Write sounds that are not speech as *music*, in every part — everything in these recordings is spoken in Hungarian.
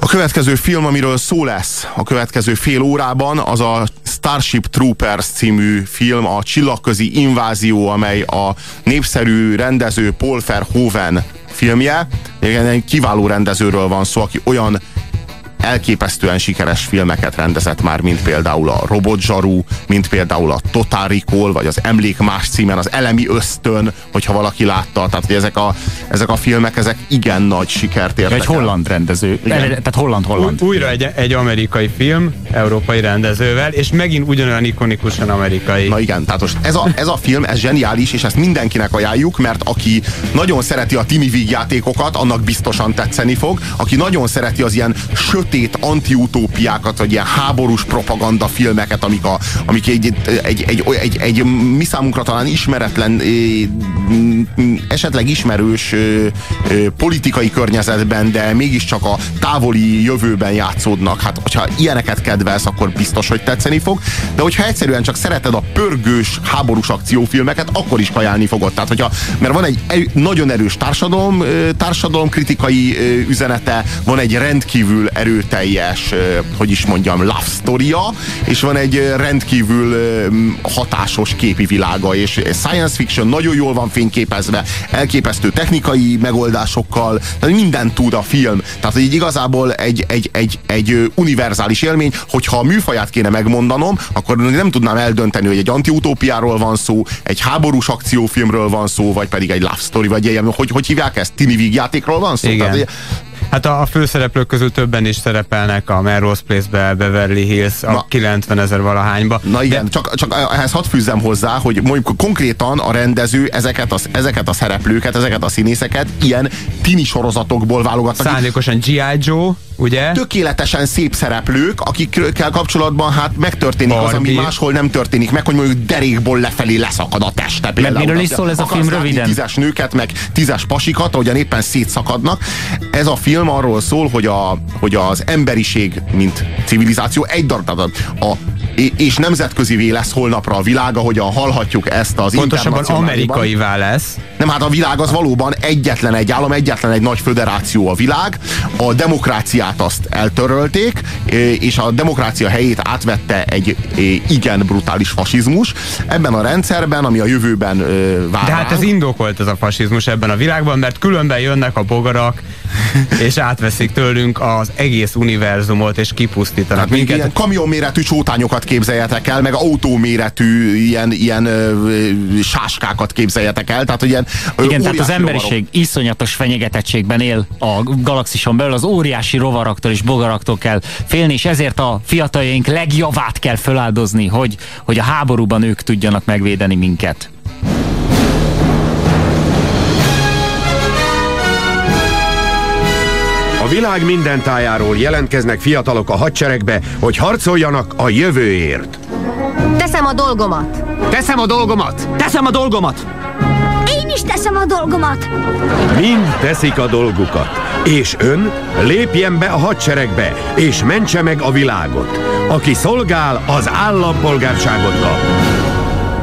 A következő film, amiről szó lesz a következő fél órában, az a Starship Troopers című film, a csillagközi invázió, amely a népszerű rendező Paul Verhoeven filmje. Egy kiváló rendezőről van szó, aki olyan elképesztően sikeres filmeket rendezett már, mint például a Robot Zsaru, mint például a Total Recall, vagy az Emlék más címen, az Elemi Ösztön, hogyha valaki látta. Tehát, hogy ezek a, ezek a filmek, ezek igen nagy sikert értek Egy holland rendező. Igen. Tehát holland-holland. Újra egy, egy amerikai film, európai rendezővel, és megint ugyanolyan ikonikusan amerikai. Na igen, tehát most ez a, ez a film, ez zseniális, és ezt mindenkinek ajánljuk, mert aki nagyon szereti a tini vígjátékokat, annak biztosan tetszeni fog. Aki nagyon szereti az ilyen sötét sötét antiutópiákat, vagy ilyen háborús propaganda filmeket, amik, a, amik egy, egy, egy, egy, egy, mi számunkra talán ismeretlen, esetleg ismerős politikai környezetben, de mégiscsak a távoli jövőben játszódnak. Hát, hogyha ilyeneket kedvelsz, akkor biztos, hogy tetszeni fog. De hogyha egyszerűen csak szereted a pörgős háborús akciófilmeket, akkor is kajálni fogod. Tehát, hogyha, mert van egy nagyon erős társadalom, társadalomkritikai üzenete, van egy rendkívül erős erőteljes, hogy is mondjam, love story és van egy rendkívül hatásos képi világa, és science fiction nagyon jól van fényképezve, elképesztő technikai megoldásokkal, tehát mindent tud a film. Tehát így igazából egy, egy, egy, egy univerzális élmény, hogyha a műfaját kéne megmondanom, akkor nem tudnám eldönteni, hogy egy antiutópiáról van szó, egy háborús akciófilmről van szó, vagy pedig egy love story, vagy egy, hogy, hogy hívják ezt? Tini vígjátékról van szó? Igen. Tehát, Hát a, a főszereplők közül többen is szerepelnek a Melrose Place-be, Beverly Hills, a Na, 90 ezer valahányba. Na igen, de... csak, csak ehhez hadd fűzzem hozzá, hogy mondjuk konkrétan a rendező ezeket a, ezeket a szereplőket, ezeket a színészeket ilyen tini sorozatokból válogatnak. Szándékosan G.I. Joe, ugye? Tökéletesen szép szereplők, akikkel kapcsolatban hát megtörténik Barbie. az, ami máshol nem történik meg, hogy mondjuk derékból lefelé leszakad a teste. Például. Mert miről is szól ez a film röviden? Tízes nőket, meg tízes pasikat, ahogyan éppen szétszakadnak. Ez a film arról szól, hogy, a, hogy az emberiség, mint civilizáció egy darab, a és nemzetközi lesz holnapra a világ, ahogyan hallhatjuk ezt az Pontosabban amerikai lesz. Nem, hát a világ az valóban egyetlen egy állam, egyetlen egy nagy föderáció a világ. A demokráciát azt eltörölték, és a demokrácia helyét átvette egy igen brutális fasizmus. Ebben a rendszerben, ami a jövőben vár. De hát ez indokolt ez a fasizmus ebben a világban, mert különben jönnek a bogarak, *laughs* és átveszik tőlünk az egész univerzumot, és kipusztítanak hát minket. Ilyen kamionméretű csótányokat képzeljetek el, meg autóméretű ilyen, ilyen ö, sáskákat képzeljetek el. Tehát, ilyen, Igen, tehát az emberiség rovarok. iszonyatos fenyegetettségben él a galaxison belül, az óriási rovaraktól és bogaraktól kell félni, és ezért a fiataljaink legjavát kell feláldozni, hogy, hogy a háborúban ők tudjanak megvédeni minket. Világ minden tájáról jelentkeznek fiatalok a hadseregbe, hogy harcoljanak a jövőért. Teszem a dolgomat. Teszem a dolgomat. Teszem a dolgomat. Én is teszem a dolgomat. Mind teszik a dolgukat. És ön lépjen be a hadseregbe, és mentse meg a világot. Aki szolgál, az állampolgárságot kap.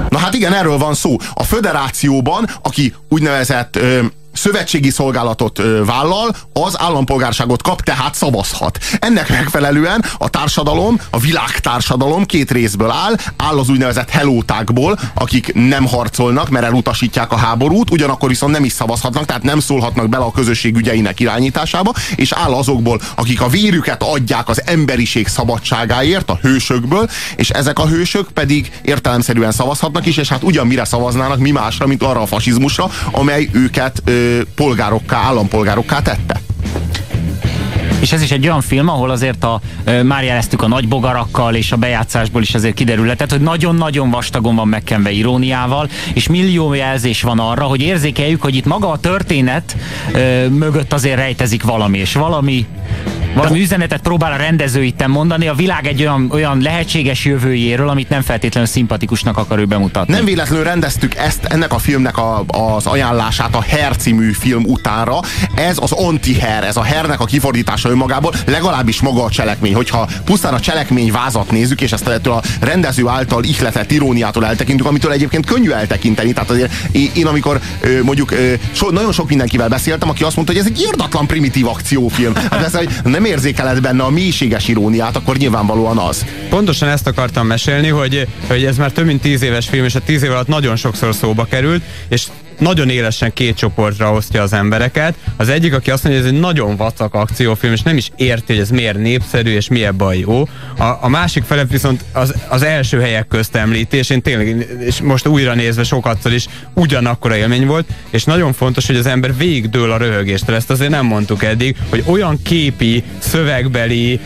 Na hát igen, erről van szó. A föderációban, aki úgynevezett ö, szövetségi szolgálatot vállal, az állampolgárságot kap, tehát szavazhat. Ennek megfelelően a társadalom, a világtársadalom két részből áll, áll az úgynevezett helótákból, akik nem harcolnak, mert elutasítják a háborút, ugyanakkor viszont nem is szavazhatnak, tehát nem szólhatnak bele a közösség ügyeinek irányításába, és áll azokból, akik a vérüket adják az emberiség szabadságáért, a hősökből, és ezek a hősök pedig értelemszerűen szavazhatnak is, és hát ugyan mire szavaznának, mi másra, mint arra a fasizmusra, amely őket ö, polgárokká, állampolgárokká tette. És ez is egy olyan film, ahol azért a, már jeleztük a nagy bogarakkal, és a bejátszásból is azért kiderülhetett, hogy nagyon-nagyon vastagon van megkenve iróniával, és millió jelzés van arra, hogy érzékeljük, hogy itt maga a történet ö, mögött azért rejtezik valami, és valami valami üzenetet próbál a rendező itt mondani a világ egy olyan, olyan lehetséges jövőjéről, amit nem feltétlenül szimpatikusnak akar ő bemutatni. Nem véletlenül rendeztük ezt, ennek a filmnek a, az ajánlását a Her című film utánra. Ez az anti-her, ez a hernek a kifordítása önmagából, legalábbis maga a cselekmény. Hogyha pusztán a cselekmény vázat nézzük, és ezt ettől a rendező által ihletett iróniától eltekintünk, amitől egyébként könnyű eltekinteni. Tehát azért én amikor mondjuk so, nagyon sok mindenkivel beszéltem, aki azt mondta, hogy ez egy irdatlan primitív akciófilm. Hát ez egy, nem érzékeled benne a mélységes iróniát, akkor nyilvánvalóan az. Pontosan ezt akartam mesélni, hogy, hogy ez már több mint tíz éves film, és a tíz év alatt nagyon sokszor szóba került, és nagyon élesen két csoportra osztja az embereket. Az egyik, aki azt mondja, hogy ez egy nagyon vacak akciófilm, és nem is érti, hogy ez miért népszerű, és miért baj jó. A, a másik fele viszont az, az első helyek közt említi, és én tényleg, és most újra nézve sokatszor is ugyanakkora élmény volt, és nagyon fontos, hogy az ember végigdől a röhögéstől. Ezt azért nem mondtuk eddig, hogy olyan képi, szövegbeli,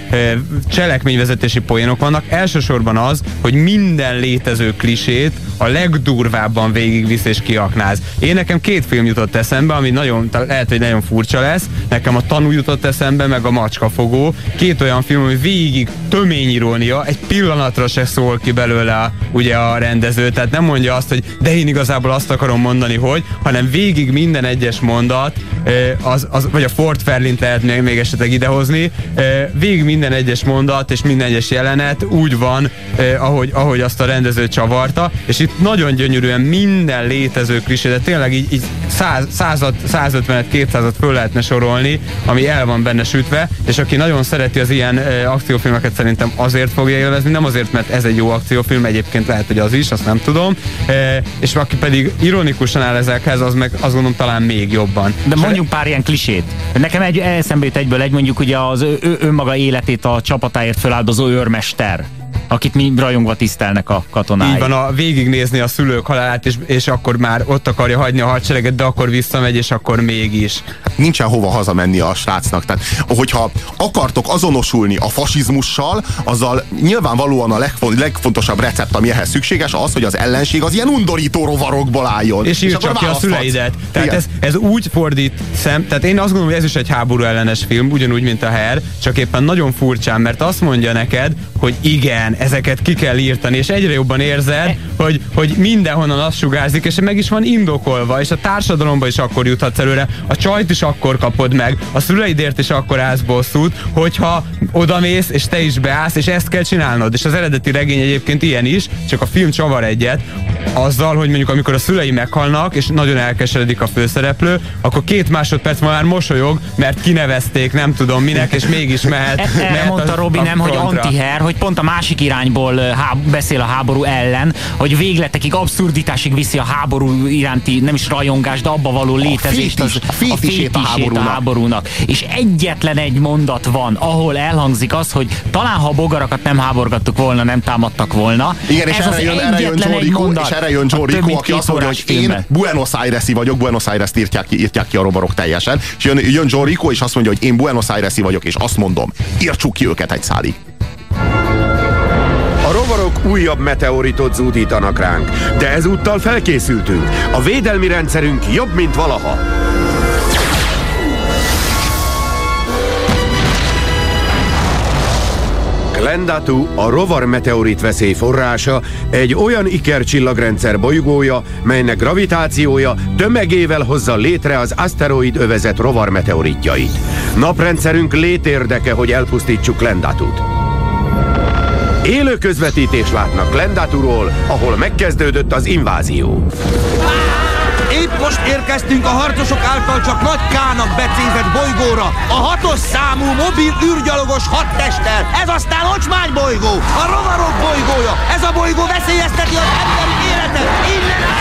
cselekményvezetési poénok vannak. Elsősorban az, hogy minden létező klisét a legdurvábban végigvisz és kiaknáz. Én nekem két film jutott eszembe, ami nagyon, lehet, hogy nagyon furcsa lesz. Nekem a tanú jutott eszembe, meg a macskafogó. Két olyan film, ami végig tömény irónia, egy pillanatra se szól ki belőle ugye a rendező, tehát nem mondja azt, hogy de én igazából azt akarom mondani, hogy, hanem végig minden egyes mondat, az, az, vagy a Ford Fairlint lehet még, még esetleg idehozni, végig minden egyes mondat és minden egyes jelenet úgy van, ahogy, ahogy azt a rendező csavarta, és itt nagyon gyönyörűen minden létező klisé, de tényleg így, így 100, 150-et, 200-at föl lehetne sorolni, ami el van benne sütve, és aki nagyon szereti az ilyen e, akciófilmeket szerintem azért fogja élvezni, nem azért, mert ez egy jó akciófilm, egyébként lehet, hogy az is, azt nem tudom, e, és aki pedig ironikusan áll ezekhez, az meg azt gondolom talán még jobban. De mondjunk pár ilyen klisét. Nekem egy eszembe jut egyből egy mondjuk ugye az ő, önmaga életét a csapatáért feláldozó őrmester akit mi rajongva tisztelnek a katonái. Így van, a, végignézni a szülők halálát, és, és akkor már ott akarja hagyni a hadsereget, de akkor visszamegy, és akkor mégis. Nincsen hova hazamenni a srácnak. Tehát, hogyha akartok azonosulni a fasizmussal, azzal nyilvánvalóan a legfont, legfontosabb recept, ami ehhez szükséges, az, hogy az ellenség az ilyen undorító rovarokból álljon. És, és csak ki a szüleidet. Tehát ez, ez, úgy fordít szem, tehát én azt gondolom, hogy ez is egy háború ellenes film, ugyanúgy, mint a Her, csak éppen nagyon furcsán, mert azt mondja neked, hogy igen, ezeket ki kell írtani, és egyre jobban érzed, hogy, hogy mindenhonnan azt sugárzik, és meg is van indokolva, és a társadalomba is akkor juthatsz előre, a csajt is akkor kapod meg, a szüleidért is akkor állsz bosszút, hogyha odamész, és te is beállsz, és ezt kell csinálnod. És az eredeti regény egyébként ilyen is, csak a film csavar egyet, azzal, hogy mondjuk amikor a szülei meghalnak, és nagyon elkeseredik a főszereplő, akkor két másodperc már mosolyog, mert kinevezték, nem tudom minek, és mégis mehet. E, e, mondta Robi nem, hogy antiher, hogy pont a másik irányból há beszél a háború ellen, hogy végletekig, abszurditásig viszi a háború iránti, nem is rajongás, de abba való létezést, az, a fétisét a, a, háborúnak. a háborúnak. És egyetlen egy mondat van, ahol elhangzik az, hogy talán ha a bogarakat nem háborgattuk volna, nem támadtak volna. Igen, és Ez erre jön, erre jön Rico, és erre jön John Rico, aki azt mondja, hogy én Buenos Aires-i vagyok, Buenos Aires-t írtják ki, írtják ki a rovarok teljesen, és jön, jön John Rico, és azt mondja, hogy én Buenos Aires-i vagyok, és azt mondom, írtsuk ki őket egy szálig rovarok újabb meteoritot zúdítanak ránk, de ezúttal felkészültünk. A védelmi rendszerünk jobb, mint valaha. Glendatu, a rovar meteorit veszély forrása, egy olyan ikercsillagrendszer bolygója, melynek gravitációja tömegével hozza létre az aszteroid övezet rovar meteoritjait. Naprendszerünk létérdeke, hogy elpusztítsuk Glendatut. Élő közvetítés látnak Lendaturól, ahol megkezdődött az invázió. Épp most érkeztünk a harcosok által csak Nagy Kának becézett bolygóra, a hatos számú mobil űrgyalogos hadtesttel. Ez aztán Ocsmány bolygó, a rovarok bolygója. Ez a bolygó veszélyezteti az emberi életet. Innen!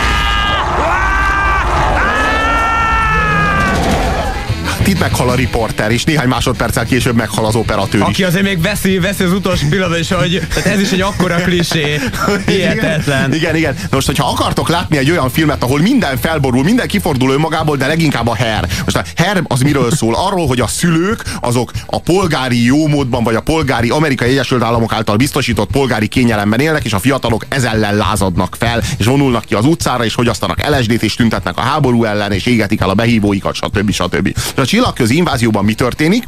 Itt meghal a riporter, és néhány másodperccel később meghal az operatőr Aki azért még veszi, veszi az utolsó pillanat, és hogy ez is egy akkora klisé. *laughs* Hihetetlen. Igen, igen, igen. Most, hogyha akartok látni egy olyan filmet, ahol minden felborul, minden kifordul önmagából, de leginkább a her. Most a her az miről szól? Arról, hogy a szülők azok a polgári jómódban, vagy a polgári Amerikai Egyesült Államok által biztosított polgári kényelemben élnek, és a fiatalok ez ellen lázadnak fel, és vonulnak ki az utcára, és fogyasztanak LSD-t, és tüntetnek a háború ellen, és égetik el a behívóikat, stb. stb. stb csillagközi invázióban mi történik?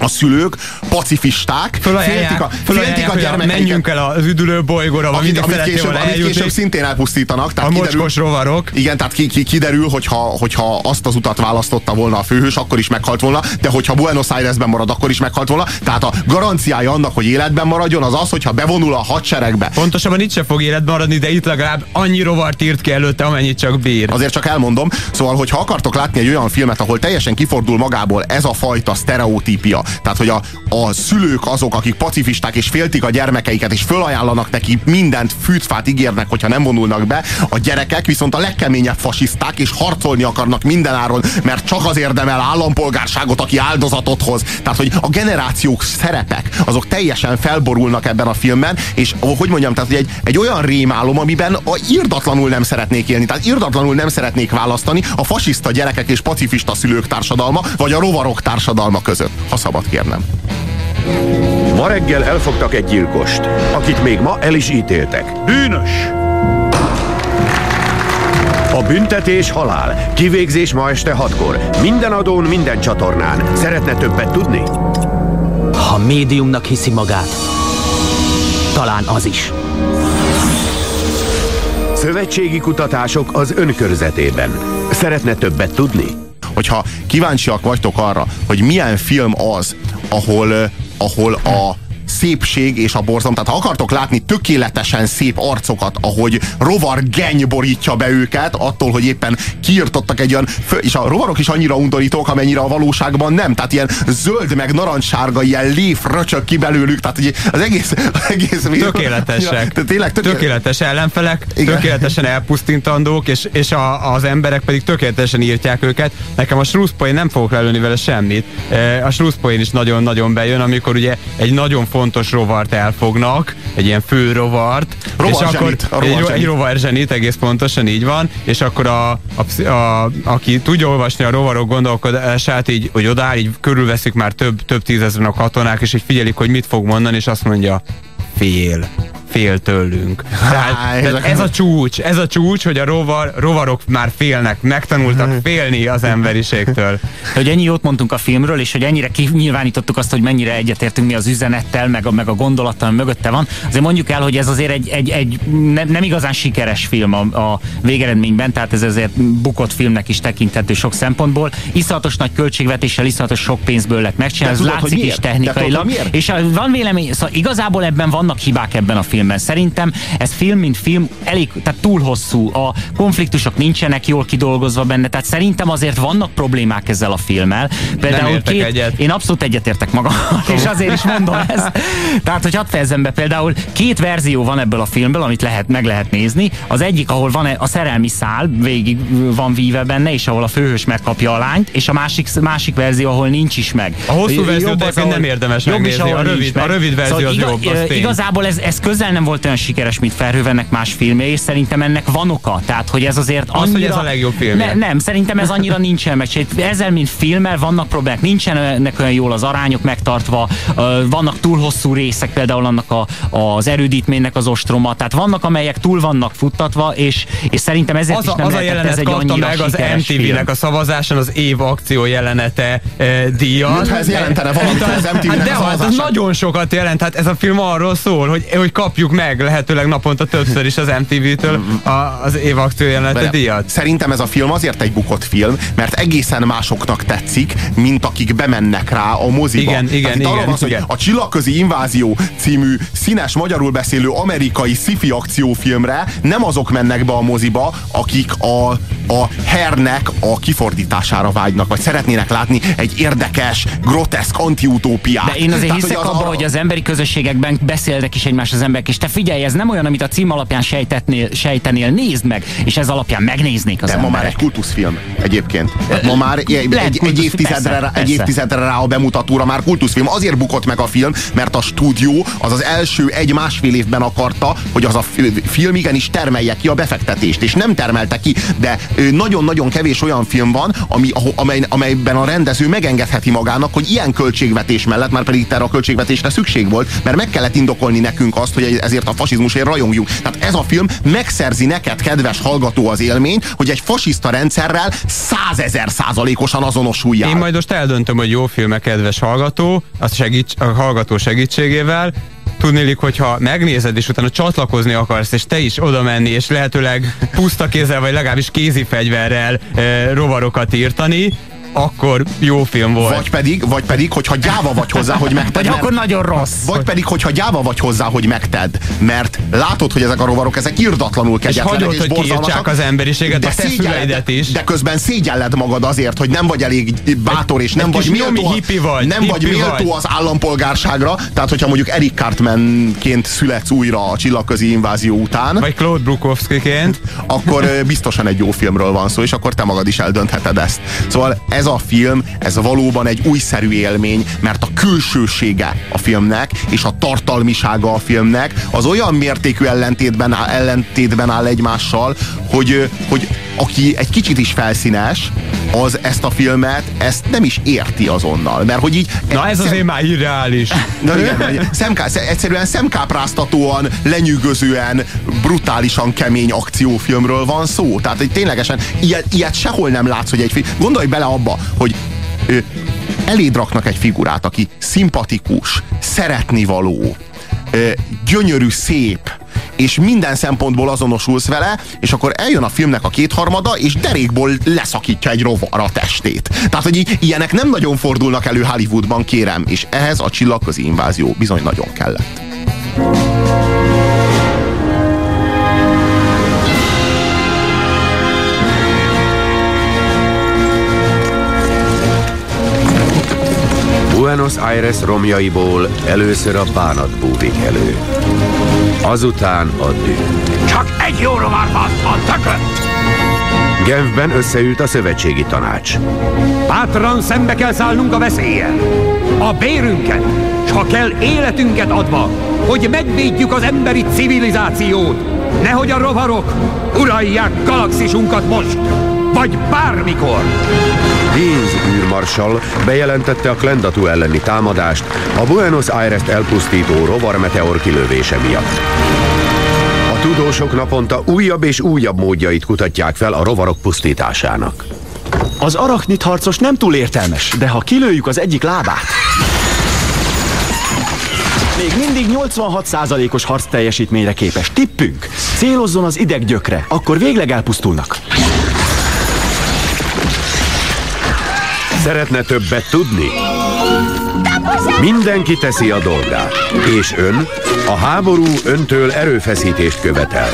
A szülők pacifisták, féltik a, féltik a gyermekeiket. Menjünk el az üdülő bolygóra, amit, amit, később, amit később szintén elpusztítanak. Tehát a kiderül, rovarok. Igen, tehát ki, ki, kiderül, hogyha, hogyha azt az utat választotta volna a főhős, akkor is meghalt volna, de hogyha Buenos Airesben marad, akkor is meghalt volna. Tehát a garanciája annak, hogy életben maradjon, az az, hogyha bevonul a hadseregbe. Pontosabban itt sem fog életben maradni, de itt legalább annyi rovart írt ki előtte, amennyit csak bír. Azért csak elmondom. Szóval, hogyha akartok látni egy olyan filmet, ahol teljesen kifordul magából ez a fajta sztereotípia, Tehát, hogy a, a szülők azok, akik pacifisták és féltik a gyermekeiket, és fölajánlanak neki mindent, fűtfát ígérnek, hogyha nem vonulnak be, a gyerekek viszont a legkeményebb fasiszták, és harcolni akarnak mindenáron, mert csak az érdemel állampolgárságot, aki áldozatot hoz. Tehát, hogy a generációk szerepek, azok teljesen felborulnak ebben a filmben, és hogy mondjam, tehát egy, egy olyan rémálom, amiben a irdatlanul nem szeretnék élni. Tehát irdatlanul nem szeretnék választani a fasiszta gyerekek és pacifista szülők társadalma, vagy a rovarok társadalma között, ha szabad kérnem. Ma reggel elfogtak egy gyilkost, akit még ma el is ítéltek. Bűnös! A büntetés halál. Kivégzés ma este hatkor. Minden adón, minden csatornán. Szeretne többet tudni? Ha médiumnak hiszi magát, talán az is. Szövetségi kutatások az önkörzetében. Szeretne többet tudni? Hogyha kíváncsiak vagytok arra, hogy milyen film az, ahol, eh, ahol a szépség és a borzalom. Tehát ha akartok látni tökéletesen szép arcokat, ahogy rovar geny borítja be őket, attól, hogy éppen kiirtottak egy olyan, és a rovarok is annyira undorítók, amennyire a valóságban nem. Tehát ilyen zöld meg narancssárga, ilyen léf röcsök ki belőlük, tehát hogy az egész, az egész Tökéletesek. Ja, tényleg tökéletes. Tökéletes ellenfelek, Igen. tökéletesen elpusztintandók, és, és a, az emberek pedig tökéletesen írtják őket. Nekem a Shrewsbury nem fogok lelőni vele semmit. E, A Shrewsbury is nagyon-nagyon bejön, amikor ugye egy nagyon fontos rovart elfognak, egy ilyen fő rovart, és akkor Rovarzsenit, a egy, rovarzsenit. egy rovarzsenit, egész pontosan így van, és akkor a, a, a, aki tudja olvasni a rovarok gondolkodását, így, hogy odáll, így körülveszik már több, több tízezren a katonák, és így figyelik, hogy mit fog mondani, és azt mondja, fél fél tőlünk. Tehát, *laughs* Há, tehát ez a csúcs, ez a csúcs, hogy a rovar, rovarok már félnek, megtanultak félni az emberiségtől. *laughs* hogy ennyi jót mondtunk a filmről, és hogy ennyire kinyilvánítottuk azt, hogy mennyire egyetértünk mi az üzenettel, meg a, meg a gondolattal, ami mögötte van. Azért mondjuk el, hogy ez azért egy, egy, egy ne, nem igazán sikeres film a, a végeredményben, tehát ez azért bukott filmnek is tekinthető sok szempontból. Iszonyatos nagy költségvetéssel, iszonyatos sok pénzből lett megcsinálva, ez tudod, látszik is tudod, technikailag. miért? És a, van vélemény, szóval igazából ebben vannak hibák ebben a filmben. Szerintem ez film, mint film, elég, tehát túl hosszú. A konfliktusok nincsenek jól kidolgozva benne, tehát szerintem azért vannak problémák ezzel a filmmel. Például két, egyet. én abszolút egyetértek magam, és azért is mondom ezt. Tehát, hogy hadd fejezem be, például két verzió van ebből a filmből, amit lehet, meg lehet nézni. Az egyik, ahol van a szerelmi szál, végig van víve benne, és ahol a főhős megkapja a lányt, és a másik, másik verzió, ahol nincs is meg. A hosszú Jobb ahol- nem érdemes jobb is, megnézni, ahol a rövid- a rövid verzió az jobb, az tény. Igazából ez, ez közel nem volt olyan sikeres, mint Ferhővennek más filmje, és szerintem ennek van oka. Tehát, hogy ez azért Az, annyira... hogy ez a legjobb filmje. Ne, nem, szerintem ez annyira nincsen meg. Ezzel, mint filmmel vannak problémák, nincsenek olyan jól az arányok megtartva, vannak túl hosszú részek, például annak a, az erődítménynek az ostroma, tehát vannak, amelyek túl vannak futtatva, és, és szerintem ezért Az is nem az a lehetett jelenet ez egy kapta annyira meg az film. MTV-nek a szavazáson az év akció jelenete e, díjat. Mintha ez jelentene valamit az MTV-nek hát de az szavazásán. nagyon sokat jelent, hát ez a film arról szól, hogy, hogy kapjuk meg lehetőleg naponta többször is az MTV-től a, az év akció jelenete díjat. Szerintem ez a film azért egy bukott film, mert egészen másoknak tetszik, mint akik bemennek rá a moziba. Igen, igen, igen, hogy igen. A Csillagközi Invázió című színes, magyarul beszélő amerikai sci-fi akciófilmre nem azok mennek be a moziba, akik a, a hernek a kifordítására vágynak, vagy szeretnének látni egy érdekes, groteszk antiutópiát. De én azért Tehát, hiszek az abban, arra- hogy az emberi közösségekben beszélnek is egymás az emberek, és te figyelj, ez nem olyan, amit a cím alapján sejtetnél, sejtenél, nézd meg, és ez alapján megnéznék az De ma már emberek. egy kultuszfilm egyébként. Ma már egy, egy, egy, évtizedre, persze, rá, egy persze. évtizedre rá a bemutatóra már kultuszfilm. Azért bukott meg a film, mert a stúdió az az első egy-másfél évben akarta, hogy az a fi- film igenis termelje ki a befektetést, és nem termelte ki, de nagyon-nagyon kevés olyan film van, ami, amely, amelyben a rendező megengedheti magának, hogy ilyen költségvetés mellett, már pedig erre a költségvetésre szükség volt, mert meg kellett indokolni nekünk azt, hogy ezért a fasizmusért rajongjunk. Tehát ez a film megszerzi neked, kedves hallgató, az élményt, hogy egy fasiszta rendszerrel százezer százalékosan azonosuljál. Én majd most eldöntöm, hogy jó film kedves hallgató, azt segíts, a hallgató segítségével, Tudnélik, hogyha megnézed, és utána csatlakozni akarsz, és te is oda menni, és lehetőleg puszta kézzel, vagy legalábbis kézi fegyverrel e, rovarokat írtani, akkor jó film volt. Vagy pedig, vagy pedig, hogyha gyáva vagy hozzá, hogy megted. Vagy mert- akkor nagyon rossz. Vagy pedig, hogyha gyáva vagy hozzá, hogy megted, mert látod, hogy ezek a rovarok, ezek irdatlanul kegyetlenek hagyod, és hogy borzalmasak, az emberiséget, a te is. De közben szégyelled magad azért, hogy nem vagy elég bátor, és nem egy vagy méltó, hippi vagy, nem vagy hippi méltó vagy. az állampolgárságra, tehát hogyha mondjuk Eric Cartmanként születsz újra a csillagközi invázió után, Vagy Claude Brukowskiként. akkor biztosan egy jó filmről van szó, és akkor te magad is eldöntheted ezt. Szóval ez a film, ez valóban egy újszerű élmény, mert a külsősége a filmnek, és a tartalmisága a filmnek az olyan mértékű ellentétben, ellentétben áll egymással, hogy, hogy aki egy kicsit is felszínes, az ezt a filmet, ezt nem is érti azonnal. Mert hogy így... Na ez azért már irreális. Na igen, szemká, egyszerűen szemkápráztatóan, lenyűgözően, brutálisan kemény akciófilmről van szó. Tehát hogy ténylegesen ilyet, ilyet sehol nem látsz, hogy egy film... Gondolj bele abba, hogy ö, eléd raknak egy figurát, aki szimpatikus, szeretnivaló, gyönyörű, szép, és minden szempontból azonosulsz vele, és akkor eljön a filmnek a kétharmada, és derékból leszakítja egy rovar a testét. Tehát, hogy ilyenek nem nagyon fordulnak elő Hollywoodban, kérem, és ehhez a csillagközi invázió bizony nagyon kellett. Buenos Aires romjaiból először a bánat búvik elő. Azután a dű. Csak egy jó rovar van a tököt! Genfben összeült a szövetségi tanács. Bátran szembe kell szállnunk a veszéllyel. A bérünket, s ha kell életünket adva, hogy megvédjük az emberi civilizációt. Nehogy a rovarok uralják galaxisunkat most, vagy bármikor. Haynes űrmarsal bejelentette a Klendatu elleni támadást a Buenos Aires-t elpusztító rovarmeteor kilövése miatt. A tudósok naponta újabb és újabb módjait kutatják fel a rovarok pusztításának. Az arachnit harcos nem túl értelmes, de ha kilőjük az egyik lábát... Még mindig 86%-os harc teljesítményre képes. Tippünk! Célozzon az ideggyökre, akkor végleg elpusztulnak. Szeretne többet tudni? Mindenki teszi a dolgát. És ön? A háború öntől erőfeszítést követel.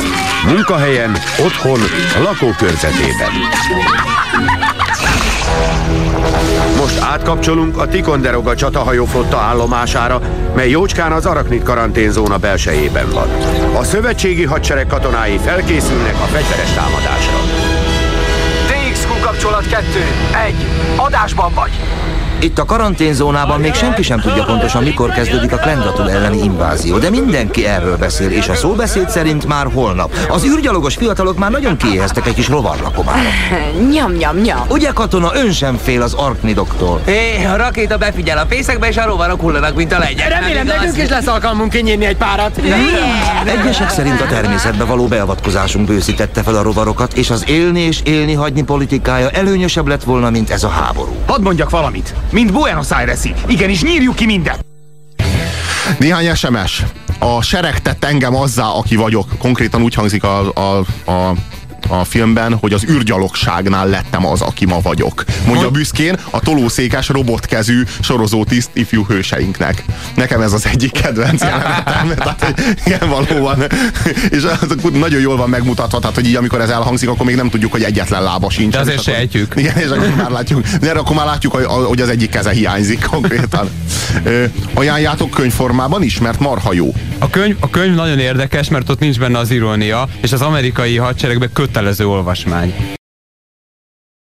Munkahelyen, otthon, lakókörzetében. Most átkapcsolunk a Ticonderoga csatahajóflotta állomására, mely jócskán az Araknit karanténzóna belsejében van. A szövetségi hadsereg katonái felkészülnek a fegyveres támadásra. Kapcsolat 2. 1. Adásban vagy. Itt a karanténzónában még senki sem tudja pontosan, mikor kezdődik a Klendatul elleni invázió, de mindenki erről beszél, és a szóbeszéd szerint már holnap. Az űrgyalogos fiatalok már nagyon kiéheztek egy kis rovarlakomára. *laughs* Nyam, nyam, nyam. Ugye katona, ön sem fél az arknidoktól. Hé, a rakéta befigyel a fészekbe, és a rovarok hullanak, mint a legyek. Remélem, nekünk is lesz alkalmunk kinyírni egy párat. Egyesek szerint a természetbe való beavatkozásunk bőszítette fel a rovarokat, és az élni és élni hagyni politikája előnyösebb lett volna, mint ez a háború. Hadd mondjak valamit. Mint Buenos Aires-ig. Igenis, nyírjuk ki mindent. Néhány SMS. A sereg tett engem azzá, aki vagyok. Konkrétan úgy hangzik a, a, a a filmben, hogy az űrgyalogságnál lettem az, aki ma vagyok. Mondja büszkén a tolószékes robotkezű sorozótiszt ifjú hőseinknek. Nekem ez az egyik kedvenc jelenetem. *laughs* Tehát, hogy igen, valóban. És az nagyon jól van megmutatva, tehát, hogy így amikor ez elhangzik, akkor még nem tudjuk, hogy egyetlen lába sincs. De azért sejtjük. Igen, és akkor már látjuk. De akkor már látjuk, hogy, az egyik keze hiányzik konkrétan. Ajánljátok könyvformában is, mert marha jó. A könyv, a könyv nagyon érdekes, mert ott nincs benne az irónia, és az amerikai hadseregben kötelező olvasmány.